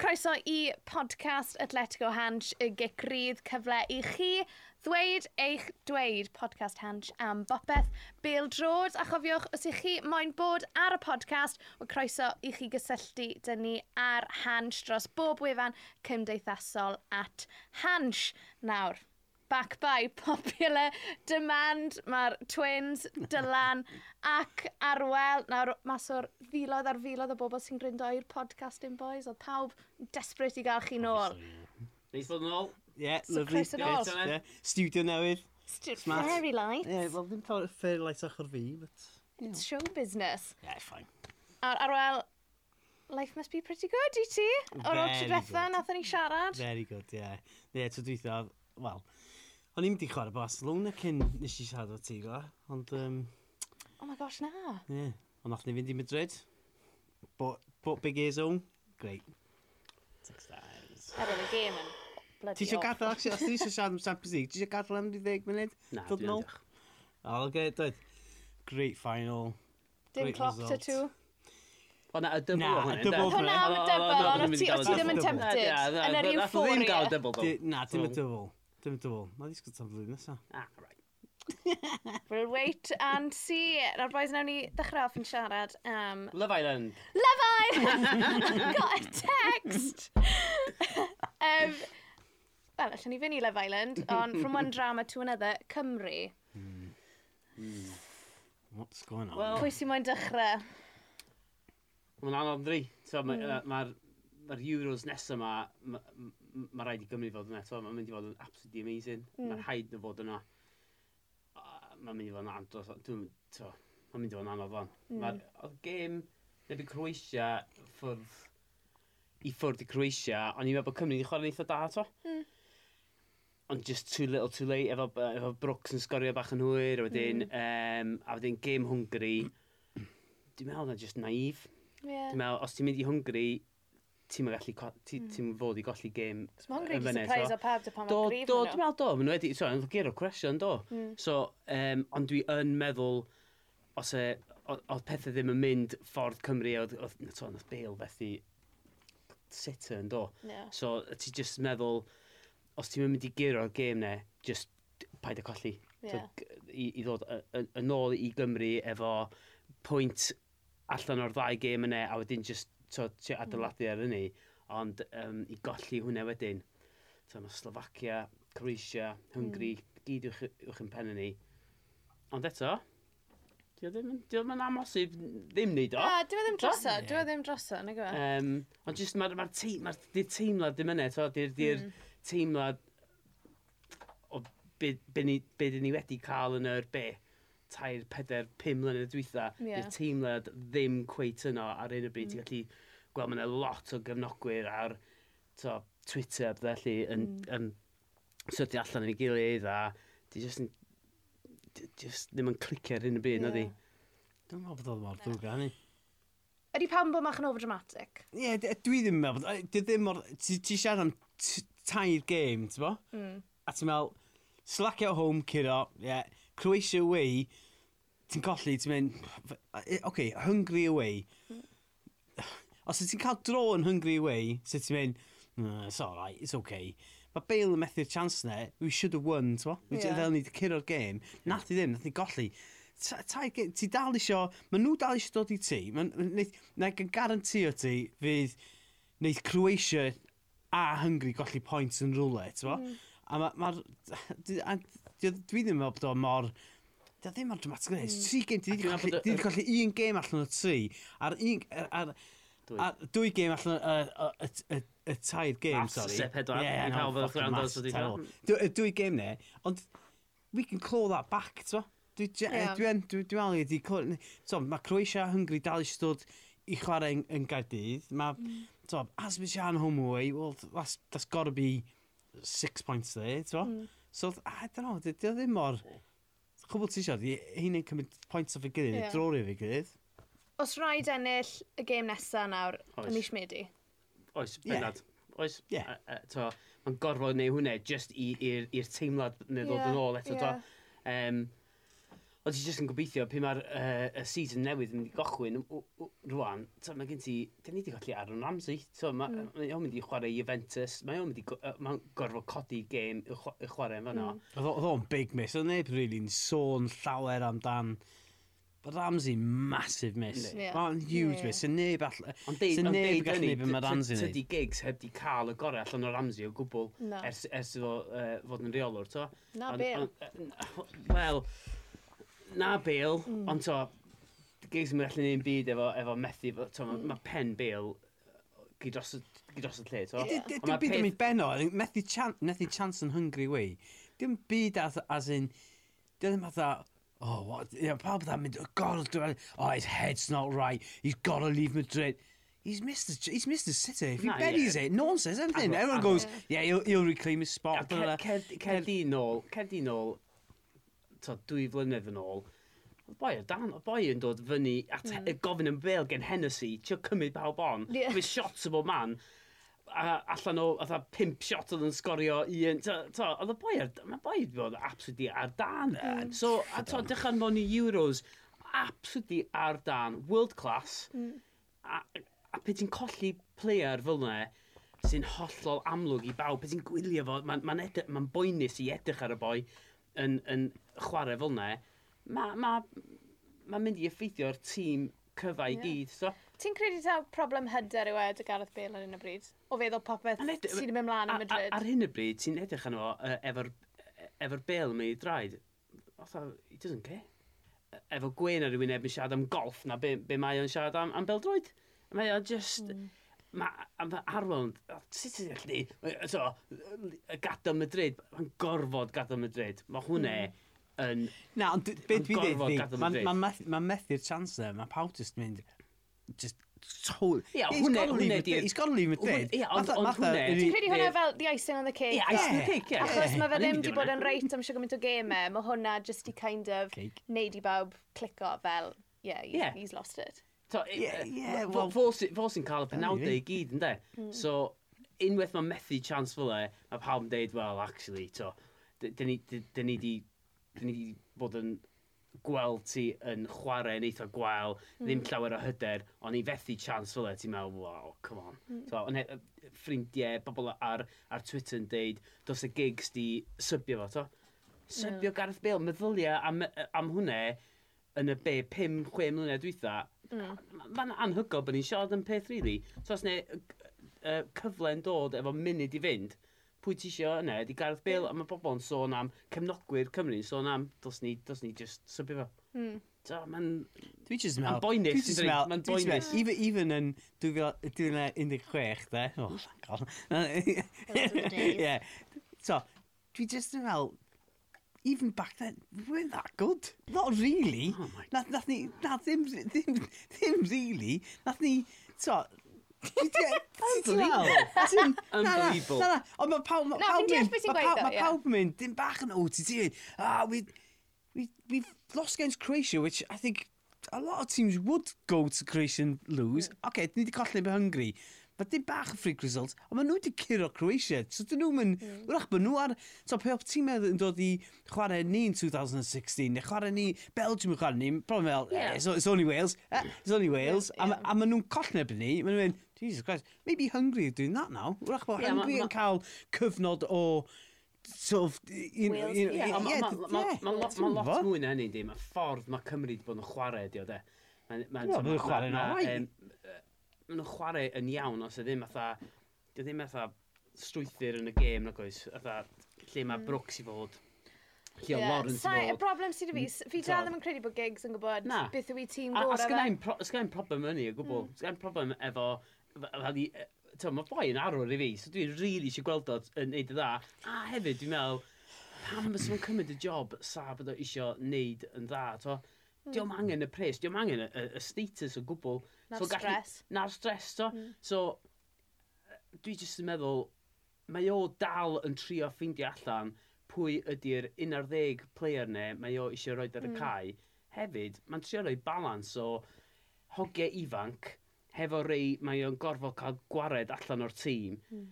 croeso i podcast Atletico Hansh y gicrydd cyfle i chi ddweud eich dweud podcast Hansh am bopeth Bill Drods a chofiwch os ych chi moyn bod ar y podcast o croeso i chi gysylltu dyn ni ar Hansh dros bob wefan cymdeithasol at Hansh. Nawr, back by popular demand. Mae'r twins, Dylan ac Arwel. Nawr, mas o'r filoedd ar filoedd o bobl sy'n gryndo i'r podcasting boys, oedd pawb desperate i gael chi nôl. Neis bod yn ôl. Ie, lyflu. Studio newydd. Smart. Very light. Ie, yeah, wel, ddim fair light ochr fi, but... It's show business. Yeah, fine. Ar, Arwel, life must be pretty good i ti. O'r o'r tridwetha, nath ni siarad. Very good, ie. Yeah. Ie, yeah, tridwetha, wel, O'n i'n mynd i chwarae Barcelona cyn nes i siarad o ti, tigla, ond... Um, oh my gosh, na. Ie, yeah. ond nath ni fynd i Madrid. Bought, bought big ears on. Great. Six times. Er oedd y gêm yn bloody Ti eisiau gadael, actually, os ti eisiau siarad am Champions League, ti eisiau gadael am 10 munud? Na, dwi'n diolch. O, okay, dweud. Great final. Dim clock to two. O na, y double nah, hwnna. Na, y double hwnna. Hwnna am y double, ond ti ddim yn tempted. Yn yr euphoria. Na, ddim y double. Dim dwl. Na ddisgwyl tan flwyddyn nesaf. Ah, right. we'll wait and see. Nawr boys, nawn ni dechrau off yn siarad am... Um... Love Island! Love Island! Got a text! um, Wel, allan ni fynd i Love Island, ond from one drama to another, Cymru. Mm. What's going on? Well, Pwy sy'n moyn dechrau? Mae'n anodd, dri. So, mae'r hmm. mm. ma, ma, ma Euros nesaf yma, ma, mae rhaid i Gymru fod yna eto, mae'n mynd i fod yn absolutely amazing. Mm. Mae'n rhaid na fod yna. Mae'n mynd i fod yn andros, dwi'n mae'n mynd i fod yn anodd fan. Mm. Mae'r oedd gêm neu Croesia ffwrdd i ffwrdd i Croesia, ond i'n meddwl bod Cymru wedi chwarae'n eitha da to. Mm. Ond just too little too late, efo, efo Brooks yn sgorio bach yn hwyr, a wedyn, mm. um, a wedyn game Hungary, dwi'n meddwl na just naif. Yeah. Dwi'n meddwl, os ti'n mynd i Hungary, ti'n mynd gallu, ti'n mm. fod i golli gêm yn fyny. surprise o pawb dy pan mae'n grif Do, dwi'n meddwl do, mae'n wedi, so, yn gyr o cwestiwn, do. Mm. So, um, ond dwi yn meddwl, os e, oedd pethau ddim yn mynd ffordd Cymru, oedd, oedd, oedd, oedd Bale fethu sitter yn do. Yeah. So, ti just meddwl, os ti'n mynd i gyro'r gêm ne, just paid y colli. Yeah. So, i, I ddod yn ôl i Gymru efo pwynt allan o'r ddau gêm yna, a wedyn just ti hmm. adeiladu ar hynny, ond um, i golli hwnna wedyn. So, mae Slovacia, Croesia, Hungary, mm. gyd yw'ch, yw'ch yn pen ni. Ond eto, Dio ddim, dio ddim yn amosib ddim neud o. Na, dio ddim droso, dwi ddim droso, na gyfa. Um, e? ond jyst mae'r ma te, ma di teimlad ddim yna, to, di'r di mm. teimlad o be, be, ni, be ni wedi cael yn yr be tair, peder, pum mlynedd dwytha, yeah. i'r teimlad ddim cweit yno ar un o bryd. Mm. Ti'n gallu gweld mae'n lot o gefnogwyr ar to, Twitter a felly yn, mm. yn sydi allan yn ei gilydd a di just, di just ddim yn clicio ar un o byd, yeah. na di. Dwi'n meddwl bod oedd mor ddwg a hynny. Ydy pam bod mach yn overdramatic? Ie, yeah, dwi ddim yn meddwl. Dwi ddim mor... Ti siarad am tair game, ti'n bo? Mm. A ti'n meddwl, slack at home, curo, ie. Yeah Croatia away, ti'n colli, ti'n mynd... Oce, okay, Hungary away. Os ti'n cael dro yn Hungary away, so ti'n mynd, mm, it's alright, it's okay. Mae Bale yn methu'r chance ne, we should have won, ti'n t'wa? Yeah. Fel ni wedi curo'r gêm. Nath i ddim, nath ni golli. Ti dal isio, mae nhw dal isio dod i ti. Na gan garantio ti fydd wneud Croatia a Hungary golli points yn rwle, t'wa? Mm. A mae'r... Ma, dwi ddim yn meddwl bod o mor... Dwi ddim mor dramatic yn gwneud. Tri gêm, dwi wedi colli un gêm allan o tri. A'r un... Ar, ar, dwy dwy gêm allan o... y tair gêm, sorry. Sef pedwar, i pawb o'r gwrando. Dwy gêm ne, ond we can claw that back, to. E, dwi'n meddwl i wedi... Mae Croatia a Hungary dal eisiau dod i chwarae yn, yn Gaerdydd. Mae, mm. as we shan home away, well, that's, that's got to be six points there, to. Mm. So, I don't know, di o ddim mor... Chwbl ti siarad, hyn yn cymryd pwynt o fi gilydd, yeah. drori fi gilydd. Os rhaid ennill y gêm nesaf nawr, yn mis Medi? Oes, bennad. Yeah. Oes, yeah. mae'n gorfod neu hwnna, just i'r teimlad neu ddod yeah. yn ôl eto. Yeah. Um, Ond ti jyst yn gobeithio, pe mae'r uh, y season newydd yn mynd i gochwyn, rwan, so, mae gen ti, dyn ni wedi colli Aaron Ramsey, so, mm. mae mm. ma o'n mynd i chwarae Juventus, mae o'n mynd i go, ma gorfod codi gêm i chwarae yn fanno. Mm. Oedd o'n big miss, oedd neb really'n sôn llawer amdan But Ramsey, massive miss. Yeah. Mae'n huge yeah. miss. Sy'n neb all... Ond deud, ond deud gynnu beth mae Ramsey yn Tydi gigs heb di cael y gorau allan o Ramsey o gwbl no. ers, ers fo, uh, fod yn reolwr, to? Na, be. Wel, na Bale, mm. ond to, geis ymwneud allan un byd efo, efo methu, to, mm. mae pen Bale gydros y lle, to. Dim byd am ei benno, methu chance yn hungry way. Dim byd as as in, dim fatha, oh, what, you know, pawb dda'n mynd, god, oh, his head's not right, he's got to leave Madrid. He's missed the, He's missed the City. If he nah, buries yeah. it, no one says anything. Everyone goes, yeah, he'll, he'll reclaim his spot. Cer di nôl, cer di nôl to, dwy flynedd yn ôl, y boi o dan, y boi yn dod fyny at mm. gofyn yn bel gen Hennessy, ti'n cymryd pawb on, yeah. fydd shots o bob man, a allan o atha pimp shot oedd yn sgorio un. Oedd y boi, ar... mae boi wedi bod absolutely ar dan. E. Mm. So, a to, dechan mewn i Euros, absolutely ar dan, world class. Mm. A, a pe ti'n colli player fel yna, sy'n hollol amlwg i bawb, pe ti'n gwylio fo, mae'n ma, ma, ma boenus i edrych ar y boi yn, yn chwarae fel yna, mae ma, ma mynd i effeithio'r tîm cyfa i yeah. gyd. So. Ti'n credu ta problem hyder yw edrych Gareth Bale ar hyn o bryd? O feddwl popeth sy'n mynd mlaen yn Madrid? Ar hyn o bryd, ti'n edrych arno uh, efo'r efo'r Bale mynd i draed. Otho, he doesn't care. E-, efo Gwen ar rywun ebyn siarad am golf na be, be mae o'n siarad am, am beldroed. Mae o'n just... Mm mae am Arwon, sut ti'n gallu so, gadael Madrid, mae'n gorfod gadael Madrid. Mae hwnne hmm. yn... Na, ond beth fi ddeud, mae'n methu'r chance there, mae pawb just mynd, just totally... Ie, hwnne, hwnne di... He's got to leave Madrid. Ie, ond hwnne... Ti'n credu hwnna fel the icing on the cake? Ie, icing on the cake, ie. Achos mae fe ddim wedi bod yn reit am siarad gymaint o gemau, mae hwnna just i kind of neud i bawb clico fel, yeah, he's lost it. To, yeah, yeah, well, fo sy'n cael y penawdau i gyd, ynddo? Mm. So, unwaith mae methu chance fel e, mae pawb yn deud, well, actually, to, dyn ni, dyn ni di, dyn ni di bod yn gweld ti yn chwarae yn eitha gwael, mm. ddim llawer o hyder, ond i fethu chance fel e, ti'n meddwl, wow, come on. Mm. So, ond ffrindiau, bobl ar, ar Twitter yn deud, dos y gigs di sybio fo, to. Sybio yeah. Gareth Bale, meddyliau am, am hwnna yn y B5-6 mlynedd dwytha, Mm. Mae'n anhygoel bod ni'n siarad yn peth, rili. Really. So, os ne, uh, cyfle yn dod efo munud i fynd, pwy ti isio yna, di Gareth Bale, mm. a mae bobl yn sôn am cefnogwyr Cymru, sôn am, dos ni, dos ni just sybio fo. Mm. So, mae'n... Dwi just mel... Mae'n boenus. Dwi just Mae'n boenus. Even, even yn 2016, de. Oh, thank God. Those were the days. yeah. So, dwi just yn mel, even back then, we weren't that good. Not really. Oh my God. Nath ni, na, ddim, ddim, ddim really. Nath ni, so, Unbelievable. Ond mae pawb... Na, fi'n deall beth i'n gweud Mae pawb yn mynd, dim bach yn OTT. Ah, we, we, we've lost against Croatia, which I think a lot of teams would go to Croatia and lose. Yeah. OK, ni wedi colli by Hungary. Mae dim bach yn freak result, ond maen nhw wedi curo Croatia. So dyn nhw'n mynd, mm. wrach bod nhw ar... So pe op ti'n meddwl yn dod i chwarae ni yn 2016, neu chwarae ni, Belgium yn chwarae ni, probably fel, yeah. eh, it's, it's only Wales, eh, it's only Wales. Yeah, yeah. A, a maen nhw'n collneb ni, maen nhw'n mynd, Jesus Christ, maybe Hungary are doing that now. Wrach bod yeah, Hungary yn cael cyfnod o sort of... You know, you know, yeah, yeah, yeah, yeah. Mae lot mwy na hynny, di. Mae ffordd mae Cymru wedi bod yn chwarae, di o, de. Mae'n chwarae na maen nhw'n chwarae yn iawn os ydy ddim fatha, dy ddim fatha strwythyr yn y gêm nag oes, fatha lle mae. Hmm. Brooks i fod. Lle yeah. Lawrence i fod. Y broblem sydd fi, fi dal ddim yn credu bod gigs yn gwybod Na. beth yw i tîm gorau. A, a sgynna'n problem yn ni, o gwbl. Mm. Sgynna'n problem efo, e, Tewa, mae boi yn arwr i fi, so dwi'n rili really eisiau gweld o yn neud y dda. A hefyd, dwi'n meddwl, pam bys nhw'n cymryd y job sa bod o eisiau neud yn dda, to? Mm. Diolch angen y pres, diolch angen y, y, y status o gwbl. Na'r so, stres. Na'r stress, to. Mm. So, dwi jyst yn meddwl, mae o dal yn trio ffeindio allan pwy ydy'r 11 player ne mae o eisiau rhoi ar y mm. cae. Hefyd, mae'n trio rhoi balans o hogiau ifanc, hefo rei mae o'n gorfod cael gwared allan o'r tîm. Mm.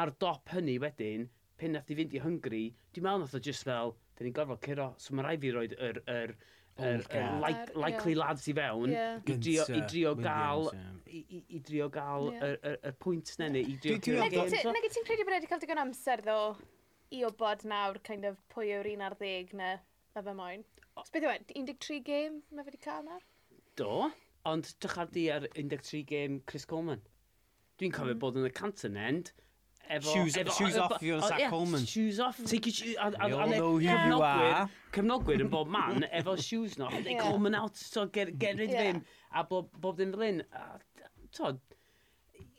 Ar dop hynny wedyn, pen nath i fynd i Hungary, dwi'n meddwl nath o just fel, dyn ni'n gorfod curo, so mae rai fi roed yr, yr er, er, like, likely yeah. lads i fewn yeah. i drio, i drio gael i, i drio gael y yeah. er, er, pwynt neu i drio gael Nag ti'n credu bod wedi cael digon amser ddo i obod nawr kind of pwy yw'r un ar ddeg na y fe moyn Os beth yw e, 13 game mae wedi cael nawr? Do, ond dychar di ar 13 game Chris Coleman Dwi'n cofio mm. bod yn y Canton End efo... Shoes, efo, shoes off i o'n Zach Coleman. Shoes off. Take your shoes... We all know who you are. Cefnogwyr yn bob man efo shoes no. They call Coleman out, so get, get rid of him. A bob, bob dim fel un. Tod,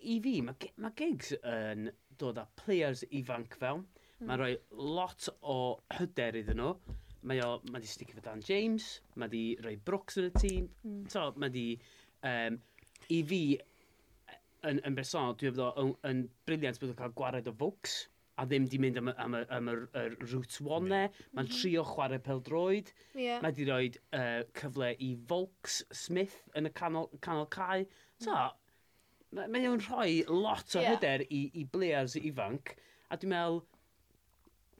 i fi, mae ma gigs yn dod â players ifanc fewn. Hmm. Mae'n rhoi lot o hyder iddyn nhw. Mae o, mae di sticio fo Dan James, mae di rhoi Brooks yn y tîm. Mm. So, mae di, um, i fi, yn, yn berson, dwi'n meddwl yn, yn briliant bod yn cael gwared o Vox a ddim di mynd am, am, am, am y, y route one ne. E. Mae'n trio chwarae peldroed. Yeah. Mae di roi uh, e, cyfle i Volks Smith yn y canol, canol cae. So, mm. mae ma o'n rhoi lot o yeah. hyder i, i blears ifanc. A dwi'n meddwl,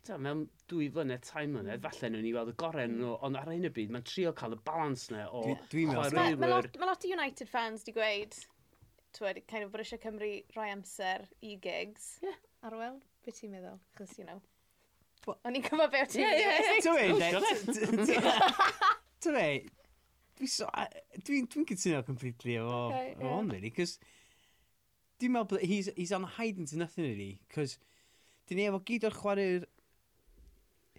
ta, mewn dwy flynedd, tai mlynedd, falle nhw'n i weld y gorau nhw, mm. ond ar hyn o bryd, mae'n trio cael y balans na o... Dwi'n dwi meddwl... Mae lot, ma lot o United fans di gweud, twyd, kind of bod eisiau Cymru rhoi amser i gigs. Yeah. Arwel, beth ti'n meddwl? Chos, you know. O'n i'n cymryd beth ti'n meddwl. Ie, ie, Dwi'n dwi'n dwi'n cytuno completely efo okay, yeah. on, really, cos dwi'n meddwl bod he's, he's on hiding to nothing, really, cos dyn ni efo gyd o'r chwarae'r...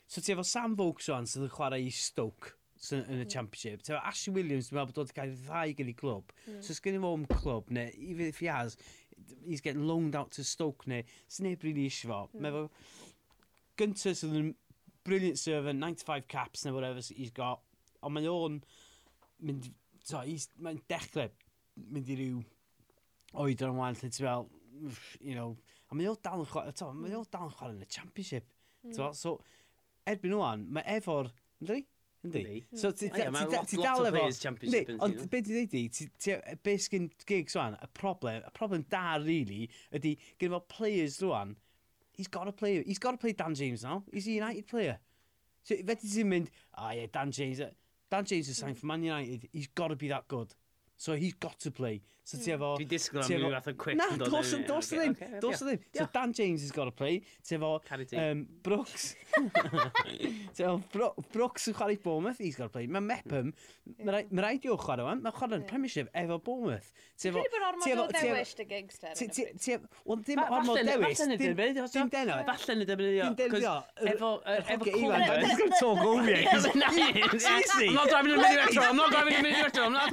So ti efo Sam Vokes o'n sydd yn chwarae i Stoke yn y mm. championship. Tewa, Ashley Williams, dwi'n meddwl bod wedi cael ddau gen i clwb. Mm. So, sgyn i fo am clwb, neu even if he has, he's getting loaned out to Stoke, neu sy'n neb rili eisiau fo. Mm. Mae gyntaf sydd yn brilliant server, 95 caps, neu whatever he's got. Ond mae o'n mynd, so, mae'n dechrau mynd i ryw oedran ymlaen, lle ti'n fel, you know, a mae o'n dal yn chwarae, mae o'n dal yn chwarae yn y championship. Mm. So, erbyn o'n, mae efo'r, ynddi? Yndi. So ti dal efo... Ond be ti ddeud be sgyn gigs rwan, y problem, y problem da really, ydy gyda fel players rwan, he's got to play, he's got to play Dan James now, he's a United player. So fe ti ti'n mynd, oh yeah, Dan James, Dan James is signed for Man United, he's got to be that good. So he's got to play. So ti efo... Dwi'n disgwyl am rhyw fath o quick. Na, dos yn dos ddim. Dos ddim. So Dan James has got to play. Ti efo... Um, Brooks. ti efo Bro Brooks yn chwarae Bournemouth. He's got to play. Mae Mepham... Mae rhaid on. chwarae o'n. Mae chwarae'n premiership efo Bournemouth. Ti efo... Dwi'n bod ormod o dewis dy gangster. Wel, dim ormod dewis. Dim deno. Falle nid ymwneud. Dim deno. Efo... E- efo Cwlen. He's going to talk over you. Seriously. I'm not driving in the middle metro. I'm not driving in the middle metro. I'm not...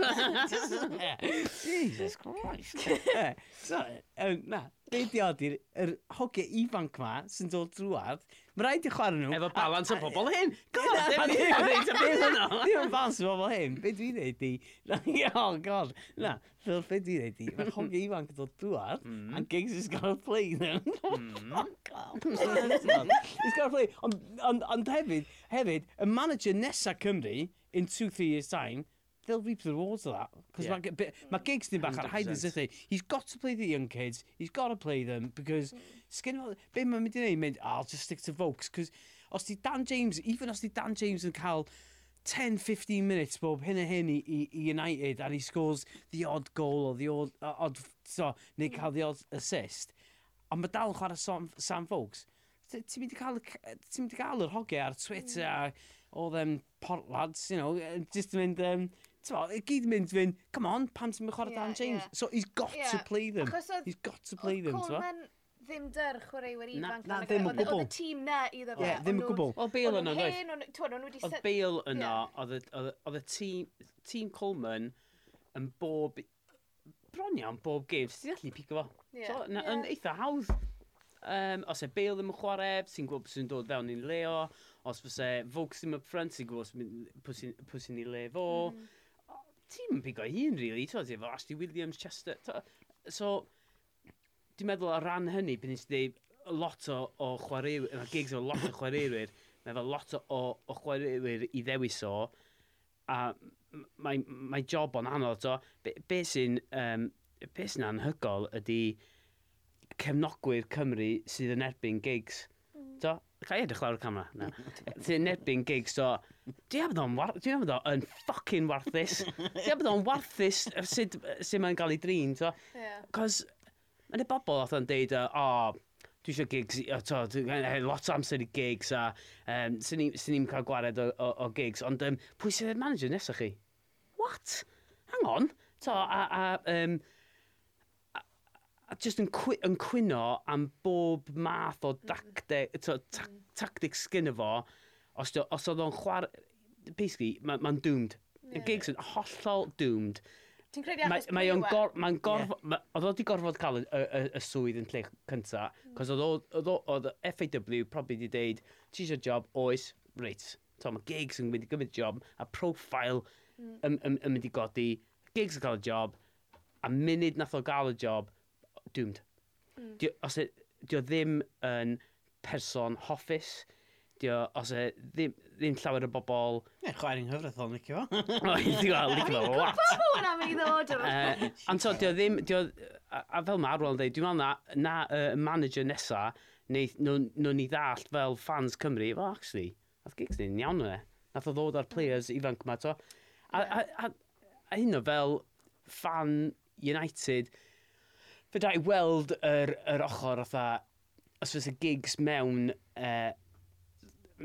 Jesus Christ. so, um, na, beidio ydy'r er hogiau ifanc ma sy'n dod drwad, mae rhaid i chwarae nhw... Efo balans o bobl hyn. God, dim yn neud y byd yno. Dim yn balans o bobl hyn. Be dwi'n neud di? Oh, god. Na, fel be dwi'n neud di? Mae hogiau ifanc yn dod drwad, mm. and gigs is gonna play them. Mm. Oh, god. He's got to play. Ond hefyd, hefyd, y manager nesa Cymru, in two, three years' time, they'll reap the rewards of that. Because yeah. mae, mae gigs ddim bach ar haid yn syth He's got to play the young kids. He's got to play them. Because, sgyn o, be mae'n mynd i neud, mynd, oh, I'll just stick to Vokes. Because os di Dan James, even os di Dan James yn cael 10-15 minutes bob hyn a hyn i, i, United and he scores the odd goal or the odd, uh, odd so, neu cael the odd assist. Ond mae dal yn chwarae Sam, Sam Vokes ti'n mynd i cael, ti'n mynd i gael yr hogiau ar Twitter mm. a all them pot lads, you know, just yn mynd, um, Tyfo, i gyd mynd fy'n, come on, pam ti'n mynd chwarae yeah, Dan James? Yeah. So he's got yeah. to play them. Oedd, he's got to play them, tyfo. ddim dyr chwaraewyr ifanc. Na, ddim o gwbl. Oedd y tîm na iddo fe. Ie, ddim o gwbl. Oedd Bale yna, doedd. Oedd Bale yna, oedd y tîm, tîm Coleman yn bob, bron iawn bob game, ti'n gallu pico fo. Yn eitha hawdd. Um, os e Bale ddim yn chwarae, ti'n gwybod sy'n dod fewn i'n leo. Os fyse Vokes ddim up front, ti'n gwybod pwy sy'n ei le fo. Mm ti'n pigo un, really, to, efo Ashley Williams, Chester. To. So, dwi'n meddwl o ran hynny, byd ni'n dweud lot o, o chwaraewyr, yna gigs o lot o chwaraewyr, mae efo lot o, o chwaraewyr i ddewis o, a mae, mae job o'n anodd o. Be, be sy'n um, be sy'n anhygol ydy cefnogwyr Cymru sydd yn erbyn gigs. Mm. To, Ca i edrych lawr y camera? No. Ti'n erbyn gigs, so Di am ddo'n warth, di am ddo'n ffucking warthus. di am ddo'n warthus sut, sut mae'n cael ei drin, to. Yeah. Cos, mae'n y bobl oedd yn deud, uh, o, oh, dwi eisiau gigs, o, to, lot o amser i gigs, a um, sy'n ni'n cael gwared o, o, o gigs, ond um, pwy sydd yn manager nesaf chi? What? Hang on. To, a, a, um, a just yn, cwy, yn cwyno am bob math o mm-hmm. dactic, to, ta, mm-hmm. tactics gyda fo, os, do, os oedd o'n chwar... Basically, mae'n ma, doomed. Yeah. Y gigs yn hollol doomed. Ti'n credu achos mae, mae gor, mae'n gorfod... Ma, oedd oedd i gorfod cael y, y, y, y swydd yn lle cynta, mm. cos oedd oedd FAW probably di deud, ti eisiau job, oes, reit. to mae gigs yn mynd i gymryd job, a profile mm. yn, yn, yn mynd i godi, gigs yn cael y job, a munud nath o gael y job, doomed. Mm. Di, os, e, di o ddim yn person hoffus, fideo os e ddim, ddim llawer o bobl... Ie, chwaer i'n hyfryd o'n licio fo. O, i ddim gael licio fo, what? Gwbod hwnna mynd i ddod o. Ond so, dio ddim... Dio, a, a fel mae Arwel yn dweud, dwi'n meddwl na, na uh, manager nesa, nhw'n nhw ni ddallt fel fans Cymru, fo, well, actually, nath gigs ni'n iawn o'n e. Nath o ddod ar players ifanc yma, to. A, a, a, a hyn o fel fan United, fydda i weld yr, yr ochr, otha, os fysa gigs mewn uh,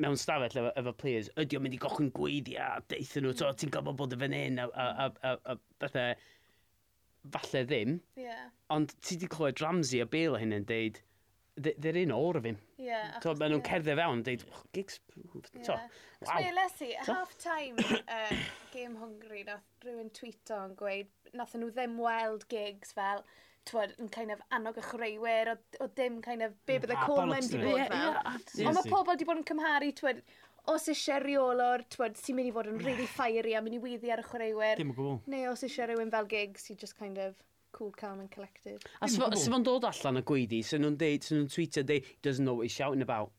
mewn stafell efo, efo players, ydy o'n mynd i gochwyn gweiddiau, deithyn nhw, mm. ti'n gofod bod y fan hyn, a, a, a, a, a bethau, falle ddim. Yeah. Ond ti wedi clywed Ramsey a Bale hyn yn deud, they're in awe of him. Ie. so, maen nhw'n cerdded fewn, deud, oh, gigs, yeah. so, wow. Weles i, half-time uh, game hungry, nath rhywun tweeto yn gweud, nath nhw ddim weld gigs fel, twyd, yn kind of annog y chreuwyr, o, o dim kind of be bydd y comen di bod fel. Ond mae pobl di bod yn cymharu, twyd, os eisiau reolwr, twyd, sy'n mynd i fod yn really fiery a mynd i weddi ar y chwaraewyr. Dim o gwbl. Neu os eisiau rhywun fel gig sy'n just kind of cool, calm and collected. A sef fo'n dod allan y gweidi, sy'n nhw'n deud, sy'n nhw'n tweetio, deud, he doesn't know what he's shouting about.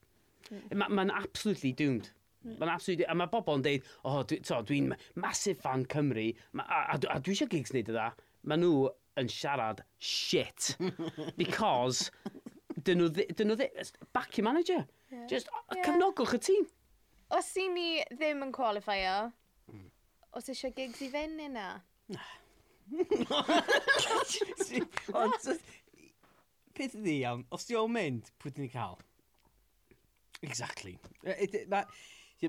Mm. Mae'n ma absolutely doomed. Mm. Mae'n absolutely... A mae bobl yn deud, oh, dwi'n dwi massive fan Cymru, ma, a, a, a dwi eisiau gigs wneud yda. Mae nhw yn siarad shit. Because, dyn nhw, dyn nhw, back your manager. Yeah. Just, yeah. cefnogwch y tîm. Os i ni ddim yn qualifio, mm. os eisiau gigs i fynd yna? Na. Ond, peth ydi iawn, os di o'n mynd, pwy dyn ni cael? Exactly.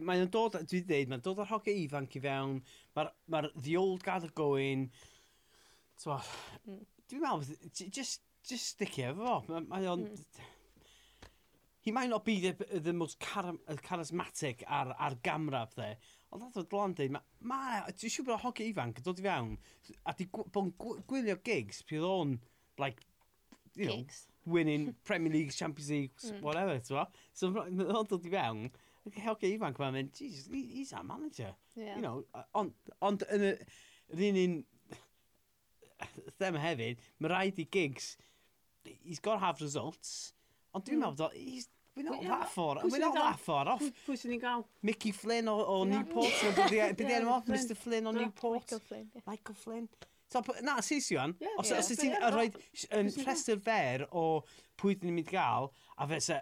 Mae'n dod, dwi'n dweud, mae'n dod o'r hoge ifanc i fewn, mae'r ma the old guard going, Tywall, mm. dwi'n meddwl, just, just stick it efo fo. Mae o'n... Mm. He might not be the, the most char charismatic ar, ar gamra dde, ond nad oedd Lon dweud, mae, dwi'n siŵr bod o hoci ifanc yn dod i fewn, a di bod gwylio gigs, pwy o'n, like, you know, gigs. winning Premier League, Champions League, mm. whatever, ti'n So, o'n dod i fewn, hoci ifanc mae'n mynd, Jesus, he's our manager. Yeah. You know, ond, ond, yn y, yr un un them hefyd, mae rhaid i gigs, he's got to have results, ond dwi'n mm. meddwl, he's, We're not yeah, that far, we're not that far off. Pwy sy'n ni'n gael? Mickey Flynn o, o Newport. Bydde e, enw off, Mr Flynn o Newport. Michael Flynn. Yeah. Michael Flynn. So, na, sis yw an. Yeah, os yeah, ti'n yeah, rhoi rhestr fer o pwy dyn ni'n mynd i gael, a fe se,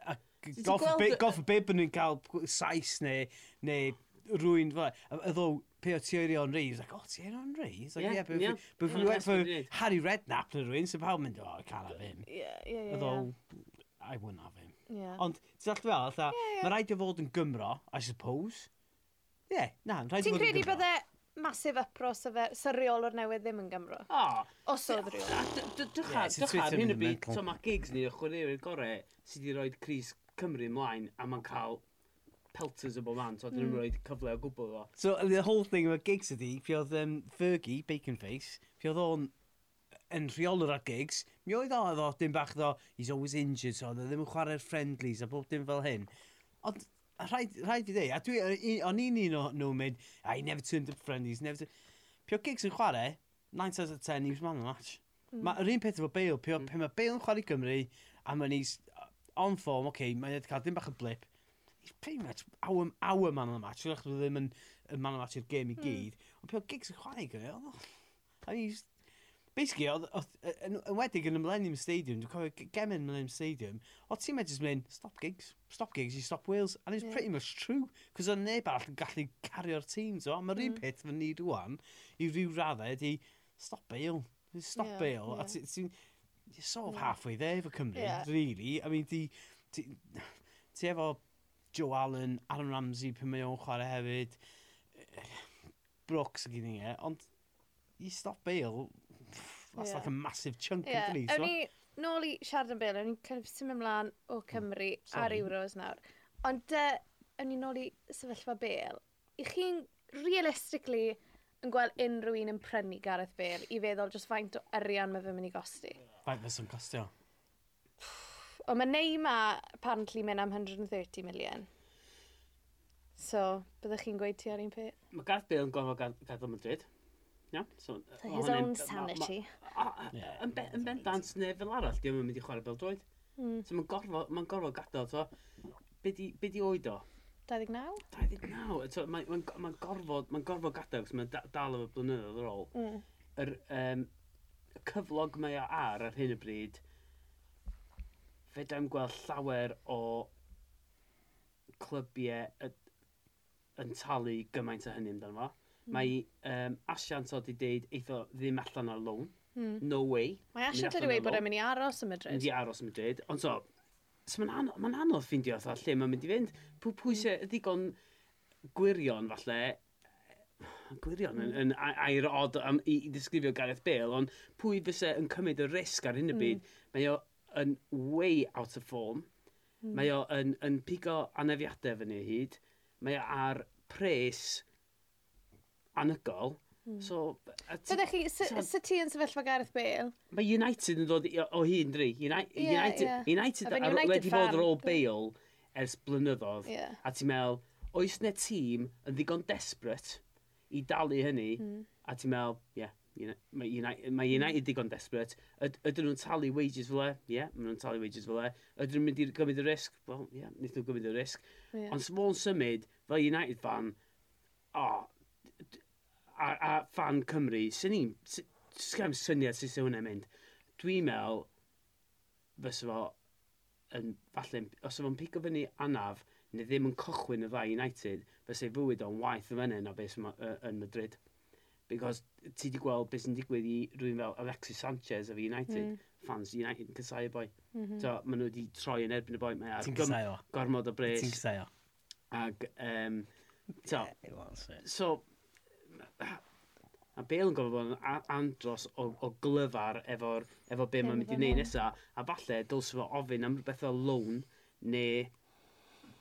goff bib yn nhw'n cael sais neu, neu rwy'n fel. E, Ydw, pe o Thierry Henry, he like, oh, Thierry Henry? He's like, yeah, yeah but, yeah. If, we, but if we went for Harry Redknapp neu rhywun, sy'n pawb mynd, oh, I can't have him. Yeah, yeah, yeah. Although, yeah. I wouldn't have him. Yeah. Ond, ti'n dall fel, yeah, yeah. mae rhaid i fod yn Gymro, I suppose. Ie, yeah, na, rhaid i fod yn Gymro. Ti'n credu bydde massive upros o fe, sa reolwr newydd ddim yn Gymro? O. Os oedd reolwr. Dychad, dychad, hyn y byd, so mae gigs ni, ychwanegu gorau sydd wedi rhoi Cris Cymru ymlaen, a mae'n cael pelters o bob man, so dyn nhw'n rhoi cyfle o gwbl o. So the whole thing about gigs ydi, fi oedd um, Fergie, Bacon Face, fi oedd o'n yn rheolwr ar gigs, mi oedd o oedd o, dim bach ddo, he's always injured, so ddo e ddim yn chwarae'r friendlies a bob dim fel hyn. Ond rhaid, rhaid i ddeu, a dwi, o'n un un o nhw'n mynd, I never turned up friendlies, never turned... Pio gigs yn chwarae, 9 out of 10, he was man of the match. Mm. Mae'r un peth efo Bale, pio, mm. pan mae Bale yn chwarae Cymru, a mae'n is on form, oce, okay, mae'n e cael dim bach o blip, pretty much our, our man on the match. Ydych chi e ddim yn, yn man on the match i'r game i hmm. gyd. Mm. Ond pe o gigs yn chwarae gyda, I mean, basically, oedd, yn wedig yn y Millennium Stadium, dwi'n cofio gem yn Millennium Stadium, oedd ti'n just mynd, stop gigs, stop gigs, you stop Wales, and it's yeah. pretty much true, cos oedd neb arall yn gallu cario'r tîm, so, mae'r un mm. peth fy ni rwan, i ryw raddau, ydi, stop Bale, stop yeah, Bale, yeah. a ti'n, ti, you're sort of halfway there for Cymru, yeah. really, I mean, ti, ti, ti efo Joe Allen, Aaron Ramsey pwy mae o'n chwarae hefyd, Brooks ag i ni e, ond i stop Bale, that's yeah. like a massive chunk yeah. of so. Ni, nôl i siarad yn Bale, o'n i'n kind of symud ymlaen o hmm. Cymru mm. Sorry. ar Euros nawr, ond uh, o'n i'n nôl i sefyllfa Bale, i chi'n realistically yn gweld unrhyw un yn prynu Gareth Bale i feddwl just faint o arian mae fe'n mynd i gosti? Faint fysa'n costio? o mae Neymar apparently mynd am 130 million. So, byddwch chi'n gweud ti ar un peth? Mae Gareth Bale yn gofod gadw Madrid. Yeah, so, so his own sanity. Yn bendant neu fel arall, diolch yn mynd i chwarae bel droed. Mm. So mae'n gorfod, ma gorfod gadael, so, be di oed o? 29? 29, so, mae'n ma, ma gorfod, ma gorfod gadael, cos mae'n dal efo blynyddoedd ar ôl. Mm. Yr um, cyflog mae o ar ar hyn y bryd, fe dam gweld llawer o clybiau yn talu gymaint o hynny amdano fo. Mm. Mae um, Asiant o di deud eitho ddim allan ar loan. Mm. No way. Mae Asiant wedi dweud bod e'n mynd i aros yn Madrid. Mynd i aros yn Madrid. Ond so, so mae'n anodd, ma anodd ffindio otho lle mae'n mynd i fynd. Pw, pwy hmm. sy'n ddigon gwirion falle, gwirion yn, hmm. yn air od am, i, i ddisgrifio Gareth Bale, ond pwy fysa yn cymryd y risg ar hyn y byd, mm. mae o yn way out of form. Mm. Mae o yn, yn pigo anefiadau fyny hyd. Mae o ar pres anygol. Mm. So, Byddech chi, sy ti yn sefyllfa Gareth Bale? Mae United yn dod o hyn, dri. United, yeah, United, yeah. United, ar, United wedi bod ar ôl Bale ers blynyddoedd. Yeah. A ti'n meddwl, oes ne tîm yn ddigon desperate i dalu hynny? Mm. A ti'n meddwl, ie, yeah, mae United, mae United digon desperate. Yd, ydyn nhw'n talu wages fel e? Ie, yeah, maen nhw'n talu wages fel e. Ydyn nhw'n mynd i gymryd y risg? Wel, ie, yeah, nid nhw'n gymryd y risg. Yeah. Ond small symud, fel United fan, o, oh, a, a fan Cymru, sy'n ni'n, sy'n syniad sy'n sy'n hwnna'n mynd. Dwi'n meddwl, fysa fo, yn, falle, os efo'n pigo fyny anaf, neu ddim yn cochwyn y ddau United, fysa ei fywyd o'n waith yn fyny na beth yn Madrid because ti di gweld beth sy'n digwydd i rhywun fel Alexis Sanchez of United, mm. fans United yn cysau y boi. Mm -hmm. so, maen nhw wedi troi yn erbyn y boi, mae ar gormod o bres. Ti'n cysau o. Ag, um, so, eh, so, a Bale yn gofod bod yn andros o, o glyfar efo'r efo be mae'n mynd i wneud nesa, a falle dylse fo ofyn am rhywbeth o loan, neu...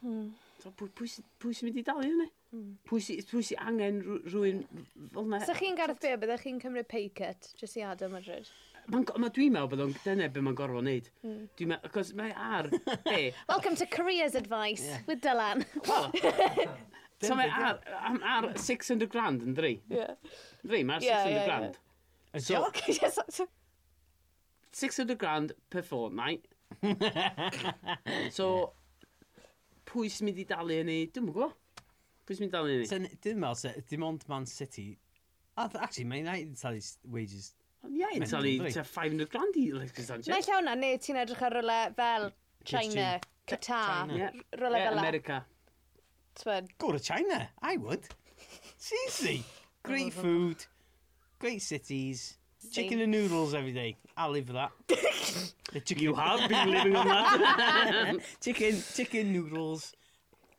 Hmm. So, pwy, pwy, pwy sy'n mynd i dalu hynny? Mm. Pwy sy'n si, si angen rhywun fel na... Sa chi'n gareth be, byddech chi'n cymryd pay cut jyst i adael Madrid? Ma, ma dwi'n meddwl bod o'n dyna be mae'n gorfod wneud. Mm. Dwi'n meddwl, cos mae ar... Be? Welcome to Careers Advice yeah. with Dylan. Well, so mae ar, ar 600 grand yn dri. Yeah. Dri, mae'r yeah, 600 yeah, grand. Yn yeah. so, joc? 600 grand per fortnight. so, pwy sy'n mynd i dalu hynny? dwi'n gwybod. Pwy sy'n mynd am i ni? Dim meddwl se, dim ond Man City. A, actually, mae United talu wages. Ie, yn talu 500 grand i Alexis Sanchez. llawn na, neu ti'n edrych ar ryle fel China, Qatar, ryle fel America. Go to China, I would. Seriously. Great food, great cities, chicken and noodles every day. I'll live for that. The chicken. You have been living on that. chicken, chicken noodles.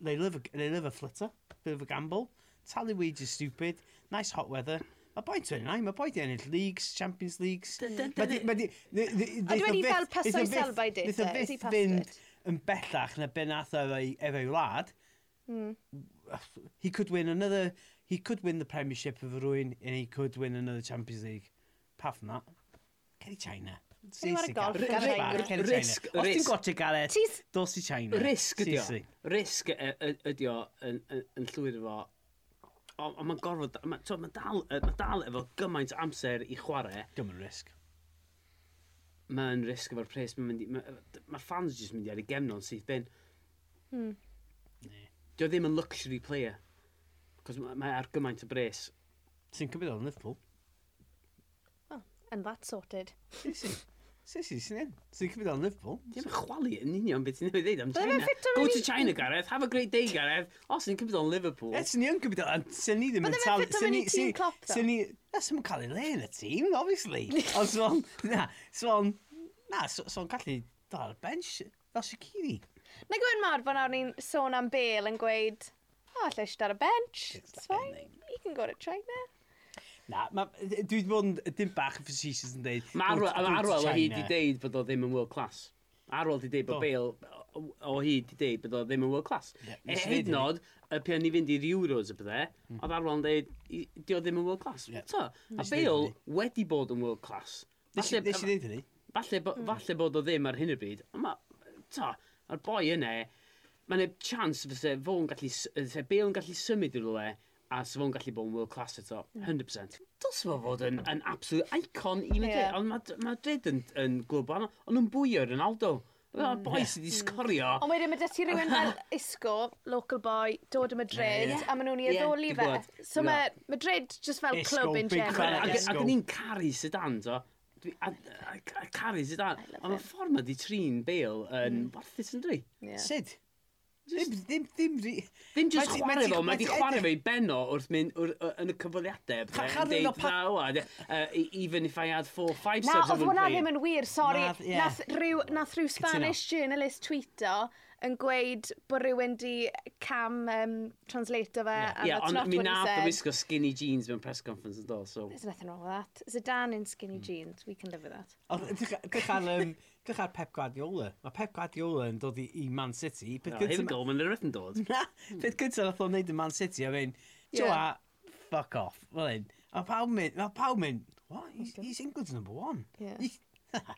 They love a, they love a flitter bit of a gamble. Tally wages stupid. Nice hot weather. Mae boi 29, mae boi'n ennill leagues, Champions Leagues. Ydw wedi fel pysau selbau di? Nid o fyth fynd yn bellach na ben ath ei wlad. Hmm. He could win another... He could win the Premiership of rwy'n and he could win another Champions League. Apart from that, Ceri China. Saesi gael. Risg. Os ti'n gotio gael e, dos i China. Risg ydi o. Risg ydi o yn llwyr efo. Ond mae'n gorfod, mae'n dal, ma dal efo gymaint amser i chwarae. Dim yn risg. Mae'n risg efo'r pres. Mae'r fans jyst mynd i ar ei gemno'n syth bin. Hmm. Dio ddim yn luxury player. Cos mae ar gymaint o bres. Ti'n cymryd o'n Liverpool? And that's sorted. Sissy, sy'n un. Sy'n cymryd o'n Liverpool. Ti'n mynd chwalu yn union beth ti'n ei ddeud am China. Go to China, Gareth. Have a great day, Gareth. O, sy'n cymryd o'n Liverpool. E, sy'n ni'n cymryd o'n... Sy'n ni ddim yn talu... Sy'n ddo? Sy'n ni... Sy'n ni... cael ei le yn y tîm, obviously. Ond swan... Na, swan... Na, swan gallu dal bench fel Shaqiri. Na gwyn mawr bod nawr ni'n sôn am Bale yn gweud, o, oh, lle eisiau ar y bench. It's fine. He can go to China. Na, ma, dwi wedi bod yn dim bach yn facetious yn dweud... Mae Arwel o hyd i dweud bod o ddim yn world class. Arwel di dweud bod Bale o hyd i dweud bod o ddim yn world class. Yeah, e er hyd nod, y pian ni fynd i'r Euros y bydde, mm. oedd Arwel yn dweud, di o ddim yn world class. Yeah. So, a Bale wedi bod yn world class. Nes i ddeud hynny? Falle, mm. falle bod o ddim ar hyn o bryd, ond mae, to, a'r boi yna, mae'n e chance fyse fo'n yn gallu, fyse Bale yn gallu symud i'r le, a sef o'n gallu bod yn world class eto, hmm. 100%. Dos fo fod yn, hmm. yn absolute icon i mi yeah. ond mae ma Dredd yn, yn glwb, ond nhw'n bwyo Ronaldo. Mm. boi hmm. sydd wedi sgorio. Ond wedyn, mae dati rhywun fel Isco, local boy, dod y Madrid, yeah. a maen nhw'n i addoli fe. So mae Madrid just fel club in general. Ac ni'n caru Sedan, to. A caru Sedan. Ond mae ffordd mae di trin Bale yn warthus yn dwi. Sud? Ddim, ddim, ddim, ddim. Ddim jyst chwarae fo, mae di chwarae fe i benno wrth mynd yn y cyfweliadau. Chachan yn o'r e- Even if I had four, five subs. Na, oedd hwnna ddim yn wir, sori. Nath rhyw nath rhyw Spanish journalist tweeto yn gweud bod rhywun di cam um, translator fe. Ie, yeah ond mi nath o wisgo skinny jeans mewn press conference yn dod, So. There's nothing wrong with that. There's a Dan in skinny hmm. jeans. We can live with that. Dych ar... Um, Dych ar Pep Guardiola. Mae Pep Guardiola yn dod i, i Man City. Peth no, hyn gol mae'n rhywbeth yn dod. Na, peth gyntaf nath o'n neud yn Man City. A fe'n, yeah. fuck off. Fel un. A pawb mynd, mae pawb mynd, what? He's, he's England's number one. Yeah. He's,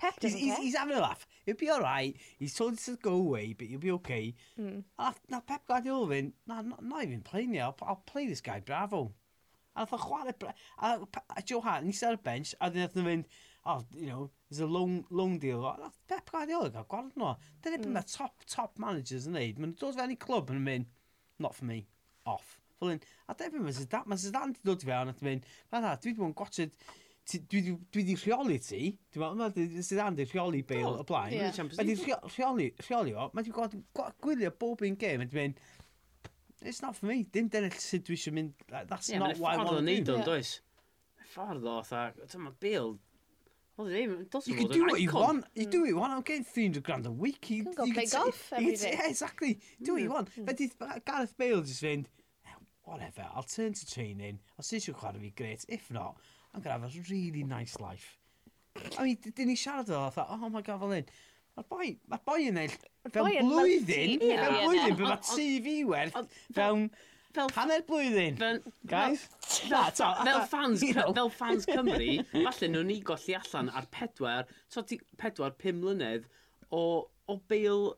Pep he's, he's, he's having a laugh. He'll be alright. He's told us to go away, but he'll be okay. Mm. A na Pep Guardiola fynd, na, not, not even playing here. I'll, I'll play this guy Bravo. A nath o chwarae... A, a Joe Hart, nes ar y bench, a dyn nath nhw fynd, oh, you know, there's a loan, loan deal. Oh, Pep Guardiola gael gwared nhw. Dyna mm. beth top, top managers yn neud. Mae'n dod fewn i clwb yn mynd, not for me, off. Fel un, a dyna beth mae'n ma sydan wedi dod fewn at mynd, mae'n dda, dwi wedi bod yn gotod, dwi di rheoli ti, dwi'n meddwl, sydan wedi rheoli Bale y blaen. Yeah. Mae wedi rheoli, rheoli o, mae wedi gwylio bob un game, mae'n mynd, it's not for me, dim dyna sydd dwi eisiau mynd, that's yeah, not what I want to do. Ie, mae'n ffordd o neud o'n, does? Ffordd o, dwi'n meddwl, Bale, Oedd Well, it doesn't You can do what you want. You do what you want. I'm getting 300 grand a week. You, can go play t- golf every day. Yeah, exactly. Do what you hmm. want. Mm. Fe Gareth Bale just fynd, whatever, I'll turn to training. Os ydych chi'n chwarae fi, great. If not, I'm going to have a really nice life. I mean, dyn ni siarad o, I thought, oh my god, fel un. Mae'r boi, mae'r boi yn eill, fel blwyddyn, fel blwyddyn, fel mae TV werth, fel fel... Hanner blwyddyn, fel, guys. Na, fel, fel fans, you know. fel fans Cymru, falle nhw'n ni golli allan ar pedwar, so ti, pedwar, pum mlynedd o, o Bale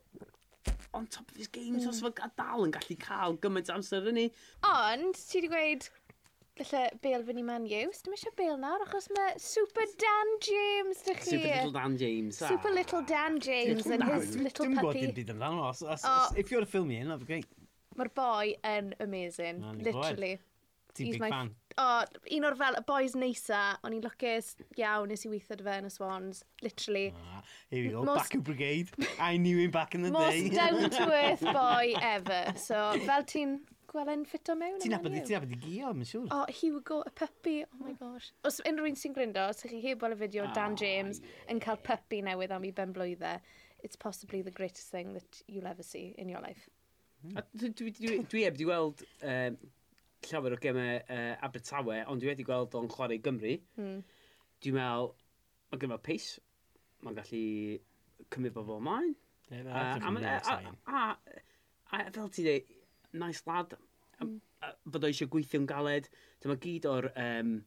on top of his game, mm. os fe dal yn gallu cael gymaint amser yn ni. Ond, ti wedi gweud, Felly, Bale fyny man yw. Dwi'n eisiau Bale nawr, achos mae Super Dan James dych chi. Super Little Dan James. Super. Ah. Little Dan James and his little puppy. Dwi'n gwybod dim byd amdano. If you're a filming, that'd be great. Mae'r boi yn amazing, Na, ni'n literally. Ti'n big my... fan. O, oh, un o'r fel, y boys neisa, o'n i'n lwcus iawn nes i weithio dy fe yn y Swans, literally. Ah, here we go, most, Baku Brigade, I knew him back in the most day. Most down to earth boy ever, so fel ti'n gwelen ffito mewn. Ti'n abod ti'n abod i gio, mae'n siŵr. O, oh, Hugo, a puppy, oh my gosh. Os unrhyw un sy'n gryndo, os ydych chi heb weld y fideo oh, ah, Dan James yeah. yn cael puppy newydd am i ben blwyddau, it's possibly the greatest thing that you'll ever see in your life. A dwi, dwi, dwi heb wedi gweld um, ehm, llawer o gemau uh, Abertawe, ond dwi wedi gweld o'n chwarae Gymru. Mm. Dwi'n meddwl, mae'n gyfer pace, mae'n gallu cymryd bobl ymlaen. Yeah, uh, a, a, a, a, fel ti dweud, nice lad, mm. bod o eisiau gweithio'n galed, dyma gyd o'r um,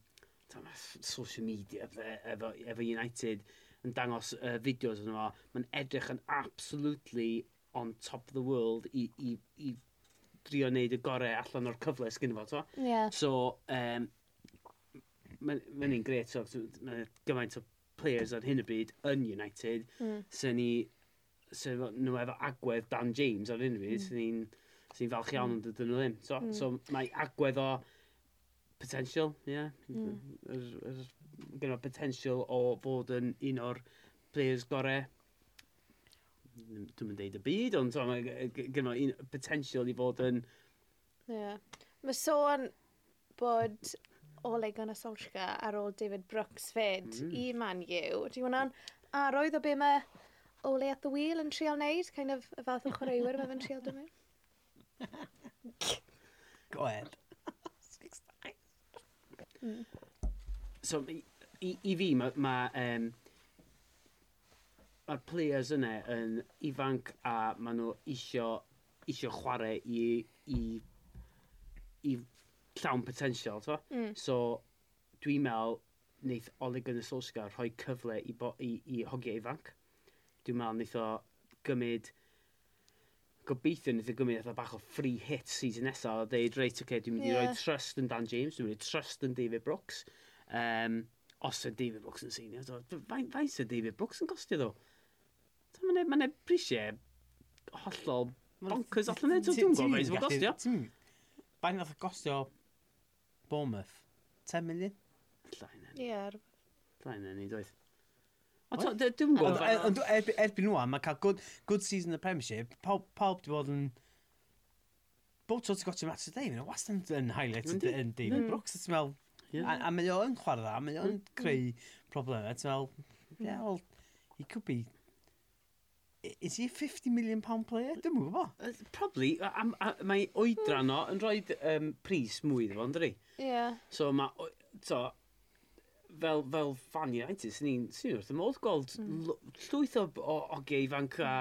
social media efo, efo United yn dangos uh, fideos yn fo. mae'n edrych yn absolutely on top of the world i, i, i drio wneud y gorau allan o'r cyfle sgyn fo, to. Yeah. So, um, mae'n un gret, so, mae gymaint o players ar hyn o bryd yn United, mm. sy'n ni, sy'n nhw efo agwedd Dan James ar hyn o bryd, mm. sy'n ni'n sy falch iawn hmm. yn dydyn nhw ddim. So, mm. so mae agwedd o potential, ie. Yeah. Mm. Er, er, er, potential o fod yn un o'r players gorau dwi'n mynd deud y byd, ond so, mae gyda un potensial i fod yn... Ie. Yeah. Mae sôn bod Ole Gunnar Solskjaer ar ôl David Brooks fed mm. i Man U. Di hwnna'n arwydd o be mae Ole at the wheel yn trial neud? Kind of y fath o chwaraewyr mae fe'n trial dwi'n? Go ahead. mm. So, i, i, i fi, mae ma, um, mae'r players yna yn ifanc a maen nhw isio, isio chwarae i, i, i llawn potensial, to? Mm. So, dwi'n meddwl, wneith Ole Gunnar Solskjaer rhoi cyfle i, bo, i, i hogiau ifanc. Dwi'n meddwl, wneith o gymryd gobeithio wnaeth o gymryd eitha bach o free hit season nesaf a dweud, reit, okay, dwi'n mynd i yeah. roi trust yn Dan James, dwi'n mynd i trust yn David Brooks. Um, os y David Brooks yn seinio, faint sy David Brooks yn costio ddo? Mae neb, mae neb prisiau hollol bonkers allan neu, dwi'n gwybod beth sy'n gostio. Ba'n nath gostio Bournemouth? 10 million? Llain enni. Ie. Llain enni, dweud. Ond dwi'n gwybod... E-, e-, erbyn nhw, mae cael good, good season yn y Premiership, pawb, pawb di bod yn... Bob tro ti'n gotio match today, mae'n wastad yn highlight yn David mm. Brooks, ti'n meddwl... A, a mae o'n chwarae dda, mae o'n mm. creu problemau, ti'n meddwl... Yeah, mm. well, he could be is he a 50 million pound player? Dwi'n mwyn gwybod. Probably, a, a, a, mae oedran o yn rhoi um, pris mwy ddefo, ynddi? Ie. Yeah. So mae, so, fel, fel fan United, sy'n ni'n sy'n wrth y modd gweld mm. llwyth o, o, o gei a...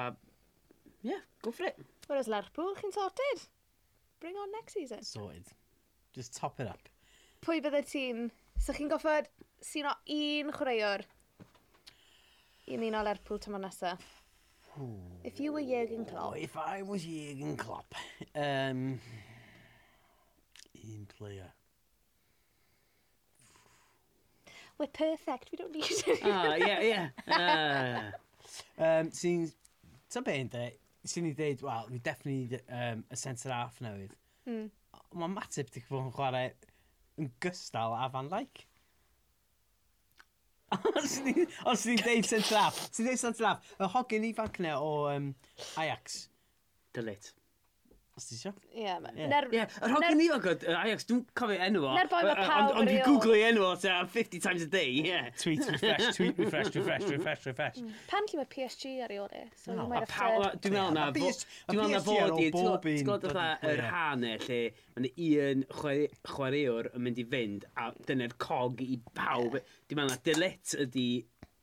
Yeah, go for it. Whereas Lerpwl, chi'n sorted. Bring on next season. Sorted. Just top it up. Pwy bydde ti'n... So chi'n goffod sy'n o un chwaraewr i ni o Lerpwl tymor nesaf? If you were Jurgen Klopp. Oh, if I was Jürgen Klopp. Um, in player. We're perfect, we don't need to. ah, yeah, yeah. Uh, um, sy'n... Ta be yn dweud? Sy'n i dweud, wel, we definitely need um, a centre half newydd. Mm. Mae Matip di bod yn chwarae yn gystal a fan like. Os ni'n deud sy'n traff, sy'n deud sy'n traff, y hogyn ifanc ne o um, Ajax. Dylit. Os ti isio? Ie, Ie. Yr hogyn ni o god, Ajax, dwi'n cofio enw o. Nerf boi ma' Yy, pawb ond- Ond dwi'n erioed. googlu enw o ta 50 times a day, yeah. Tweet refresh, tweet refresh, refresh, refresh, refresh. Mm. Pan lle mae PSG ar i ole? So oh, no, A paw- a Dwi'n meddwl na A fo- BS- dwi'n meddwl na BSG ar fod i, ôl bob ti'n un gwybod fatha yr player. hanau lle, mae'n un chware- chwaraewr yn mynd i fynd, a dyna'r cog i pawb. Dwi'n meddwl na dylet ydi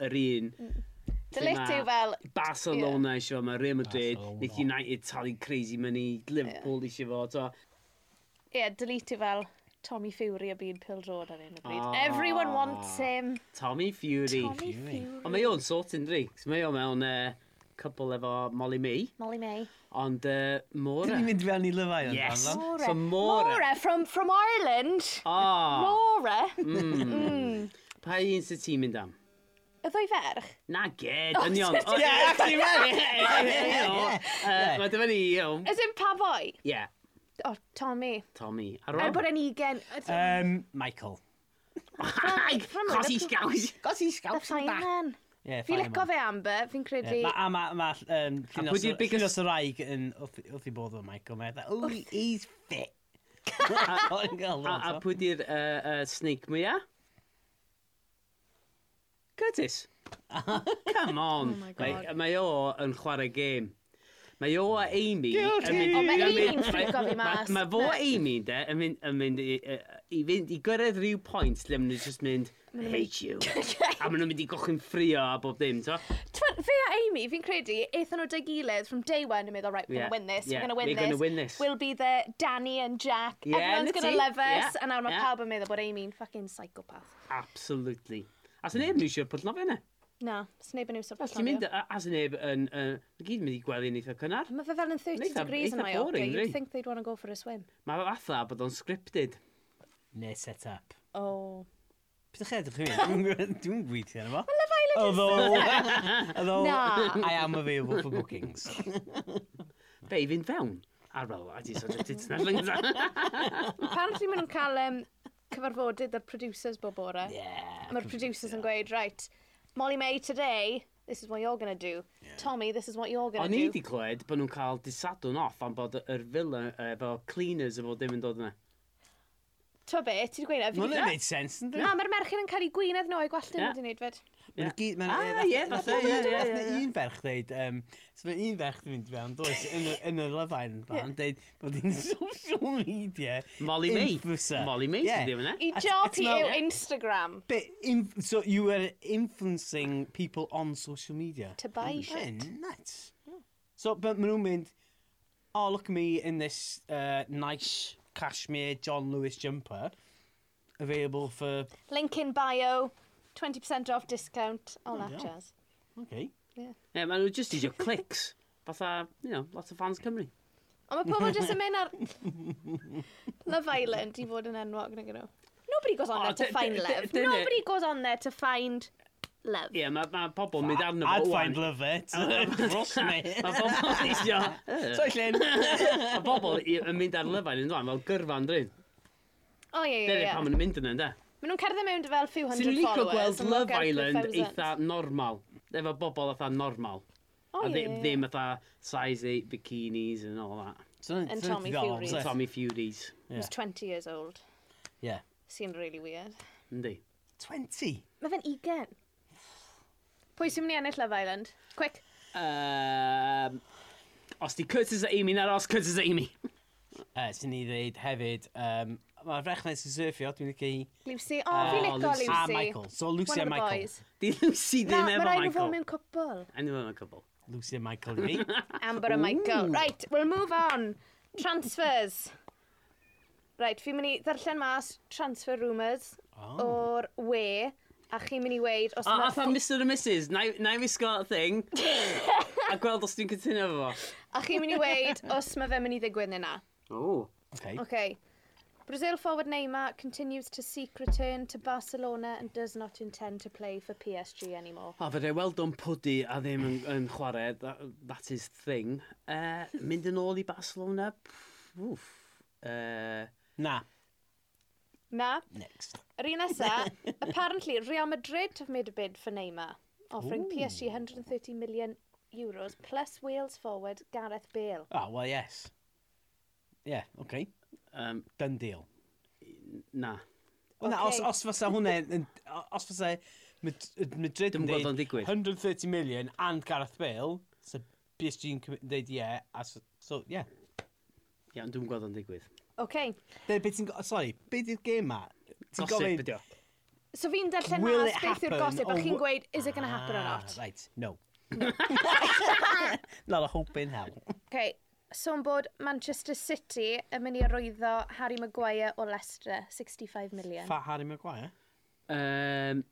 yr un mm. Dylet yw fel... Barcelona yeah. eisiau fo, mae Real Madrid, Nick United talu crazy money, Liverpool yeah. eisiau fo, to. Ie, yeah, dylet yw fel Tommy Fury a byd pil drod ar un o bryd. Oh, Everyone wants him. Tommy Fury. Tommy Fury. Ond mae o'n sort yn dri. Mae o'n mewn e, uh, cwbl efo Molly May. Molly May. Ond e, uh, Mora. Dyn ni'n mynd fewn i lyfau yn Yes. Mora. So Mora. Mora from, from Ireland. Ah. Oh. Mora. Mm. mm. Pa un sy'n ti'n mynd am? Y ddwy ferch? Na ged, yn ion. Ie, actually, fe! Mae dyma ni, iawn. Ys yn pa boi? Ie. O, Tommy. Tommy. A Rob? Er bod e'n igen. Um, Michael. Cos i sgaws. Gos i sgaws yn fireman. Yeah, fi'n lico fe Amber, fi'n credu... Yeah, ma, a mae ma, um, Llinos y Raig yn wrth i bod o Michael, mae'n dda, oh, he's fit. a, a, a pwy di'r uh, uh, snake mwyaf? Curtis. Come on. Oh my God. Mae, mae o yn chwarae gêm. Mae o a Amy... Guilty! yn mynd- O, mae yn mynd- Amy'n ffrigo fi mas. Mae fo a Amy, de, yn mynd, yn mynd i, yy, i, fynd, i gyrraedd rhyw pwynt lle maen nhw'n just mynd, hate you. a maen nhw'n mynd i gochyn ffrio a bob dim, to? T'mod, fe a Amy, fi'n credu, eithon nhw dy gilydd from day one yn meddwl, right, we're yeah. Yeah, gonna win this, yeah, we're gonna win we're this. gonna win this." We'll be the Danny and Jack, Yeah, everyone's and the gonna team, love us, yeah, A nawr mae yeah. pawb yn meddwl bod Amy'n fucking psychopath. Absolutely. A sy'n neb yn eisiau pwll nofio yna. Na, sy'n neb yn eisiau pwll nofio. Ti'n mynd, a sy'n neb yn... Mae gyd yn mynd i gwely yn eitha cynnar. Mae fe fel yn 30 degrees yn ail. You'd think they'd want to go for a swim. Mae fe fatha bod o'n scripted. Ne set up. Oh. Pwyd ych edrych chi'n mynd? Dwi'n gweithio yna fo. Love Island Although, although I am available for bookings. Be, i fynd fewn? Ar fel, a di subjected to that. Pan ti'n mynd yn cael um, cyfarfodydd ar producers bob bore. Yeah. Mae'r producers yeah. yn gweud, right, Molly May today, this is what you're gonna do. Yeah. Tommy, this is what you're gonna o'n do. O'n i wedi clywed bod nhw'n cael disadwn off am bod yr villa efo cleaners efo dim yn dod yna to be, ti'n gweud na fi? Mae'n gwneud sens, ynddi? Na, mae'r merchyn yn cael ei gwynedd nhw o'i gwallt yn wedi'i wneud fed. Mae'n gyd, mae'n... Ah, ie, fatha, ie, ie. Mae'n un ferch dweud, so mae un ferch yn mynd fewn, does, yn y lefain, fan, dweud bod hi'n social media... Molly May. Molly May, sydd ddim yna. I job hi yw Instagram. So you were influencing people on social media. To buy shit. Nuts. So, but maen nhw'n mynd, oh, look at me in this uh, nice cashmere John Lewis jumper available for... Link in bio, 20% off discount, all oh, that jazz. Okay. Yeah. Yeah, maen nhw just isio clicks. Fatha, you know, lots of fans Cymru. Ond mae pobl jyst yn mynd ar Love Island i fod yn enwog na nhw. Nobody goes on oh, there to find love. Nobody goes on there to find love. Ie, yeah, mae ma pobl yn mynd arno fo. I'd find love it. Cross me. Mae pobl isio... So llyn. Mae pobl yn mynd ar lyfain yn dwan fel gyrfa'n dryd. O ie, ie, ie. Pam yn mynd yna, ynda. Mae nhw'n cerdded mewn fel few hundred followers. Sy'n licio gweld Love Island eitha normal. Efo bobl eitha normal. O ie. Ddim eitha size 8 bikinis and all that. And Tommy Furies. Tommy Furies. He's 20 years old. Yeah. Seemed really weird. Yndi. 20? Mae fe'n 20. Pwy sy'n mynd i ennill Love Island? Quick. Um, os di Curtis a Amy, na os Curtis a Amy. Eh, uh, sy'n ni ddeud hefyd, um, mae'r frechnau sy'n surfio, dwi'n licio hi. Lucy, o, oh, fi'n licio Lucy. A ah, Michael, so Lucy a Michael. Boys. Di Lucy ddim efo Michael. Na, mae'n rhaid nhw mewn cwbl. A nhw mewn cwbl. Lucy a Michael i fi. Amber a Michael. Right, we'll move on. Transfers. Right, fi'n mynd i ddarllen mas transfer rumours oh. o'r we a chi'n mynd i weid... Os a, a pan Mr and Mrs, na i mi sgol thing, a gweld os dwi'n cytuno fo. A chi'n mynd i weid os mae fe mynd i ddigwydd neu na. O, okay. Okay. Brazil forward Neymar continues to seek return to Barcelona and does not intend to play for PSG anymore. A fydde, well done pwdi a ddim yn, yn chwarae, that, that is thing. Uh, mynd yn ôl i Barcelona, pff, wff. Uh, eh. na. Na? Next. Yr un nesa, apparently Real Madrid have made a bid for Neymar, offering Ooh. PSG 130 million euros plus Wales forward Gareth Bale. Oh, well, yes. Yeah, okay. Um, Done deal. Na. Wel, okay. na, os, os fysa hwnna, os fysa Madrid yn dweud 130 million and Gareth Bale, so PSG yn dweud ie, a so, so yeah. Ie, yeah, ond dwi'n gweld o'n digwydd. Okay. Be ti'n... Sorry, be di'r game ma? Ti'n gofyn... So fi'n darllen mas beth yw'r gosip, a chi'n gweud, is it going to ah, happen or not? Right, no. no. Not a hope in hell. Okay, sôn so bod Manchester City yn mynd i arwyddo Harry Maguire o Leicester, 65 million. Fa Harry Maguire? Um,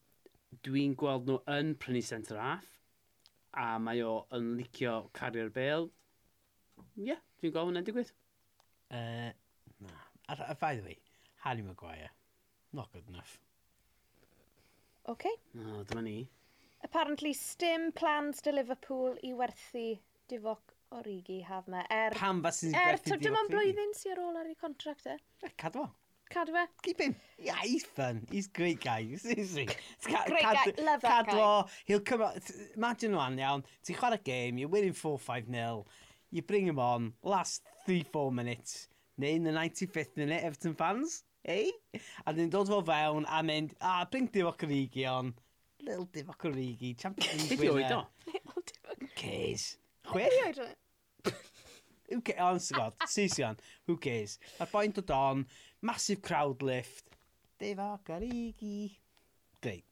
Dwi'n gweld nhw yn prynu centre half, a mae o yn licio carrier bel. Ie, yeah, dwi'n gweld hwnna'n digwydd. Uh, na. A, a by the way, Harry Maguire, Not good enough. OK. No, dyma ni. Apparently, stim plans to Liverpool i werthu difoc Origi haf me. Er, Pam fa sy'n er, gwerthu difoc Dim ond blwyddyn sy'n ar ôl ar ei contract e. e cadwa. Cadwa. E. Keep him. Yeah, he's fun. He's a great guy. Seriously. Ca great cad guy. Love that cadwa. guy. He'll come out. Imagine one iawn. Ti'n chwarae game. You're winning 4-5-0. You bring him on. Last 3-4 minutes. Neu in the 95th minute, Everton fans ei? A dyn dod fo fewn a mynd, a bring difoc yr egion, little difoc yr egi, champion winner. Beth oed o? Little difoc. Cez. Chwech? Oh, who cares? Ond sy'n gwybod, Seision, who cares? A'r boi'n dod on, massive crowd lift, difoc yr. Great.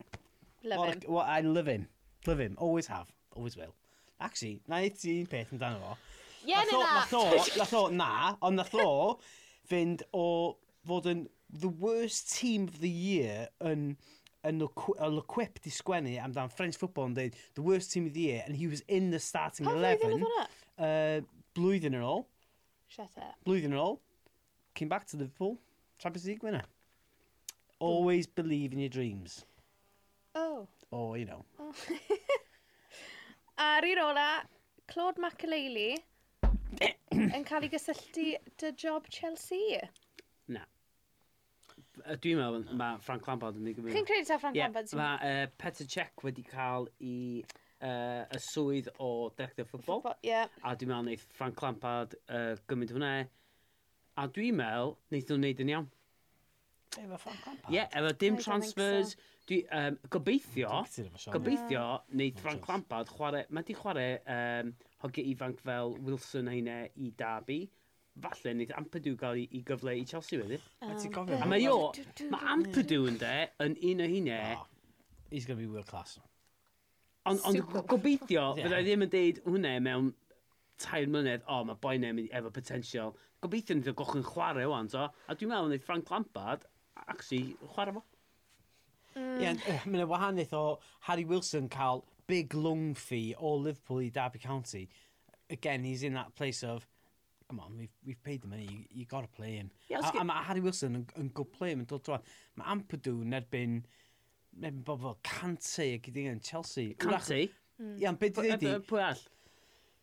Love what, him. What, I love him. Love him. Always have. Always will. Actually, na i ti'n peth amdano fo. Ie, yeah, na. Nath o, nath o, na, ond nath o fynd o fod yn the worst team of the year yn yn y cwip di sgwennu amdan French football yn dweud the worst team of the year. And he was in the starting pa 11 uh, blwyddyn yn ôl. Shut up. blwyddyn yn ôl. Came back to Liverpool Champions League winner. Hmm. Always mm. believe in your dreams. Oh. Or you know. Oh. ar i'r ola Claude McAlealy yn cael ei gysylltu dy job Chelsea. Dwi'n meddwl, mae Frank Lampard yn ei gyfeirio. Chi'n credu ta Frank yeah, Lampard? Mae uh, Petr Cech wedi cael i uh, y swydd o director ffwbol. Yeah. A dwi'n meddwl wneud Frank Lampard uh, gymryd hwnna. A dwi'n meddwl, wneud nhw'n wneud yn iawn. Efo Frank Lampard? Ie, yeah, efo dim I transfers. Dwi, um, gobeithio, gobeithio, wneud Frank Lampard chwarae, mae di chwarae um, hogiau ifanc fel Wilson a i Derby falle wneud Ampadu gael i, i gyfle i Chelsea wedi. Um, a ti'n gofio? A mae o, mae Ampadu yn de, yn un o hynny. Oh, he's going to be world class. Ond on, gobeithio, yeah. fydda i ddim yn deud hwnna mewn tair mlynedd, o, oh, mae boi neu efo potensial. Gobeithio ni ddod gochwyn chwarae o'n to. A dwi'n meddwl wneud Frank Lampard, actually, chwarae fo. Mm. Yeah, mae'n wahanaeth o Harry Wilson cael big lung fee o Liverpool i Derby County. Again, he's in that place of, come on, we've, we've paid the money, you, you got to play him. Yeah, a, a mae Harry Wilson yn, yn good play him yn dod drwa. Mae Ampadu yn erbyn, erbyn bob fel Cante a gyda yn Chelsea. Cante? Ie, hmm. ond beth i ddweud i... Pwy all?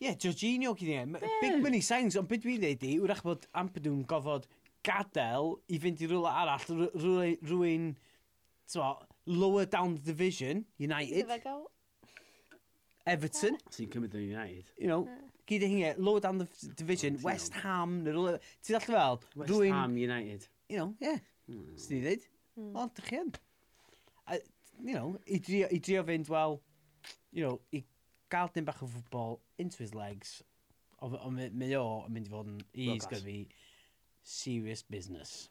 Ie, Jorginho gyda yn Big money signs, ond beth i ddweud i, wrach bod Ampadu yn gofod gadael i fynd i rhywle arall, rhywun, lower down the division, United. Everton. Sy'n cymryd yn United. You know, gyd y hinge, lower down the division, oh, West Ham, ti'n ddall fel? West rwy'n, Ham United. You know, yeah. Mm. S'n i ddweud? Mm. Ond, dych chi yn. You know, i drio, i drio fynd, wel, you know, i gael dim bach o ffwbol into his legs, ond mae o yn mynd i fod yn, he's going to be serious business.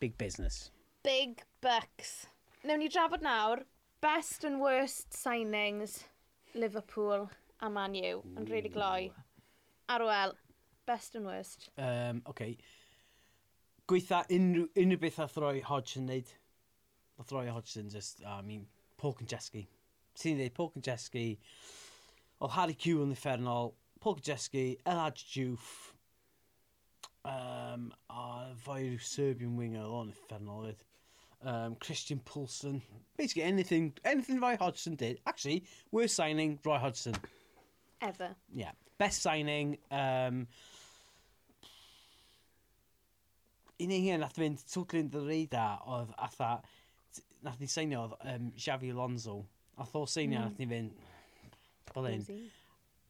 Big business. Big bucks. Newn ni drafod nawr, best and worst signings Liverpool a Man U yn really gloi. Arwel, best and worst. Um, okay. Gweitha unrhyw, unrhyw beth a throi Hodgson wneud. A throi Hodgson just, I mean, Paul Konjeski. Ti'n dweud, Paul Konjeski, oedd Harry Q yn effernol, Paul Konjeski, Elad Jwff, um, a fwy Serbian winger o'n effernol fyd. Um, Christian Poulsen. Basically anything, anything Roy Hodgson did. Actually, worst signing, Roy Hodgson. Ever. Yeah. Best signing. Um, un ei hun nath fynd twglyn dy reida oedd atha, nath ni seinio oedd um, Xavi Alonso. A tho seinio mm. nath ni fynd, fel un.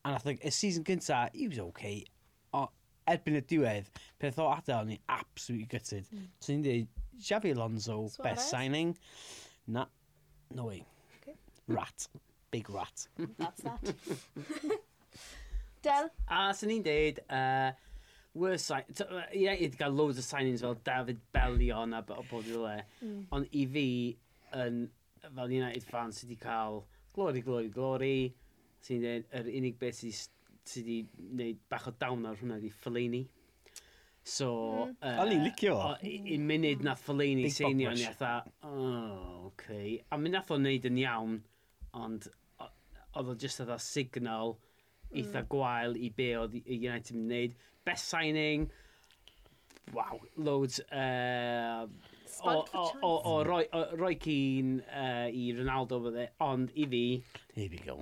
A nath y season gynta, he was okay. O, erbyn y diwedd, peth o adael, ni absolutely gutted. Mm. So ni'n dweud, Xavi Alonso, Suarez. best signing. Na, no way. Okay. Rat big rat. That's that. Del? A sy'n ni'n deud, uh, worst sign... United gael loads o signings fel David Bellion a bod i le. Mm. Ond i fi, yn, fel United fan sydd wedi cael glori, glori, glori, sy'n dweud, yr unig beth sydd wedi gwneud bach o dawn ar hwnna ydi Fellaini. So... Mm. Uh, Oli, licio. Un munud na Fellaini seinio ni atha, oh, okay. A mi nath o'n neud yn iawn, ond oedd o just oedd signal mm. eitha gwael i be oedd United yn wneud. Best signing, wow, loads uh, o, o, o, o, roi, o, cyn uh, i Ronaldo fydde, ond i fi... Here we go.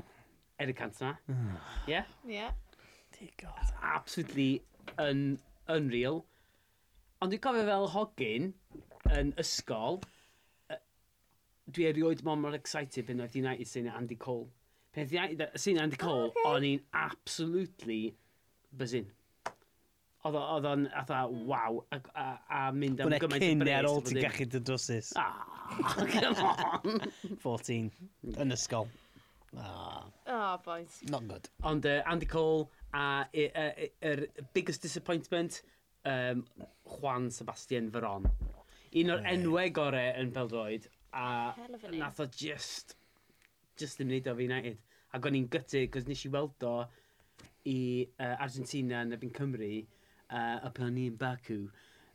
Eric Cantona. Mm. Yeah? Yeah. Dear God. Absolutely un, unreal. Ond dwi'n cofio fel hogyn yn ysgol, dwi erioed mor mor excited byn oedd United sy'n Andy Cole. Peth iawn, sy'n Andy Cole, oh, okay. o'n i'n absolutely buzzing. Oedd o'n atha, waw, a, a, a mynd am e gymaint o bres. Bwna cyn ar ôl ti'n gallu dy drwsus. Ah, come on. 14, yn ysgol. Ah, oh, boys. Not good. Ond uh, Andy Cole a yr uh, er biggest disappointment, um, Juan Sebastian Veron. Un o'r enwau gorau yn Beldroed, a nath o just, just ddim wneud o fi United. Ac o'n i'n gytu, cos nes i weld o i uh, Argentina yn ebyn Cymru, uh, a pan i'n Baku,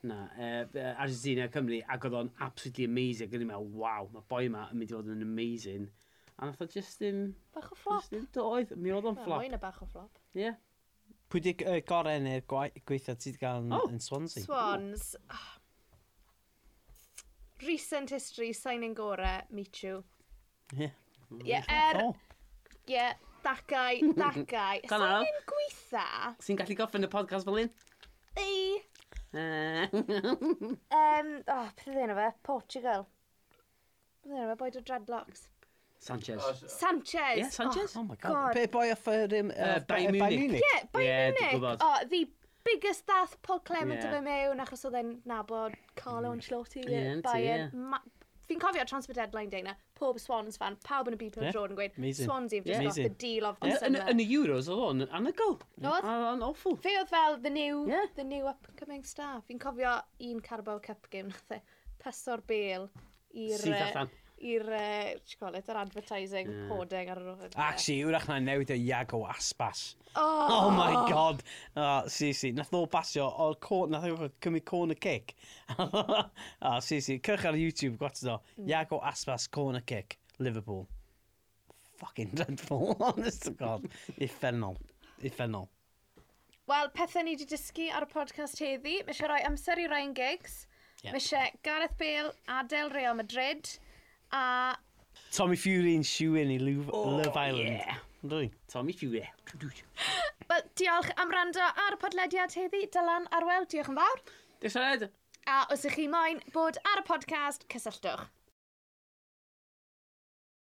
na, uh, Argentina Cymru, ac oedd o'n absolutely amazing. Ac o'n i'n meddwl, waw, mae boi yma yn mynd i fod yn amazing. A nath o just ddim... Bach o flop. Just ddim doedd. Mi oedd o'n flop. Mae'n bach o flop. Ie. Yeah. Pwy di uh, gorau neu'r gweithio ti wedi cael yn, oh. yn Swansea? Swans. Oh. Recent history, sain yn gorau, meet you. Ie. Yeah. Ie, yeah, er... Oh. Ie, dacau, dacau. Sa'n Dyna. ddim gweitha? Sy'n gallu goffyn y podcast fel un? Ei, um, oh, beth oedd enw fe? Portugal. Beth oedd enw fe? Boed o dreadlocks. Sanchez. Oh, Sanchez. Ie, Sanchez? Oh, oh my God. god. Be boi off yr... Um, uh, Bayern Munich. Munich. Ie, by Ie, dwi'n Munich. gwybod. O, the biggest dath Paul Clement Ie. yeah. mewn achos oedd e'n nabod Carlo mm. Ancelotti. Ie, yn Bayern. ie. Ma- fi'n cofio Transport Deadline Day na, pob Swans fan, pawb yn y byd yeah. yn gweud, Amazing. Swans have just yeah. got the deal of the yeah. summer. Yn y Euros oedd o'n anagol. Oedd? O'n awful. Fe oedd fel the new, yeah. the new up-and-coming star. Fi'n cofio un Carabao Cup game nath e, Pesor Bale i'r... Sydd allan i'r, uh, it, yr advertising yeah. coding ar yr ochr. Actually, yw'r achna newid o Iago Aspas. Oh, oh my god. Oh, si, si. Nath o basio, o, co, nath o cymryd corner kick. oh, si, si. Cyrch ar YouTube, gwatod o. Mm. Iago Aspas, corner kick, Liverpool. Fucking dreadful, honest to god. Effennol. Effennol. Wel, pethau ni wedi dysgu ar y podcast heddi. Mae eisiau rhoi amser i Ryan Giggs. Yep. Mae eisiau Gareth Bale, Adel Real Madrid a... Tommy Fury yn siwyn i Love, oh, Love Island. Yeah. Dwi. Tommy Fury. Wel, diolch am rando ar y podlediad heddi. Dylan Arwel, diolch yn fawr. Diolch yn fawr. A os ych chi moyn bod ar y podcast, cysylltwch.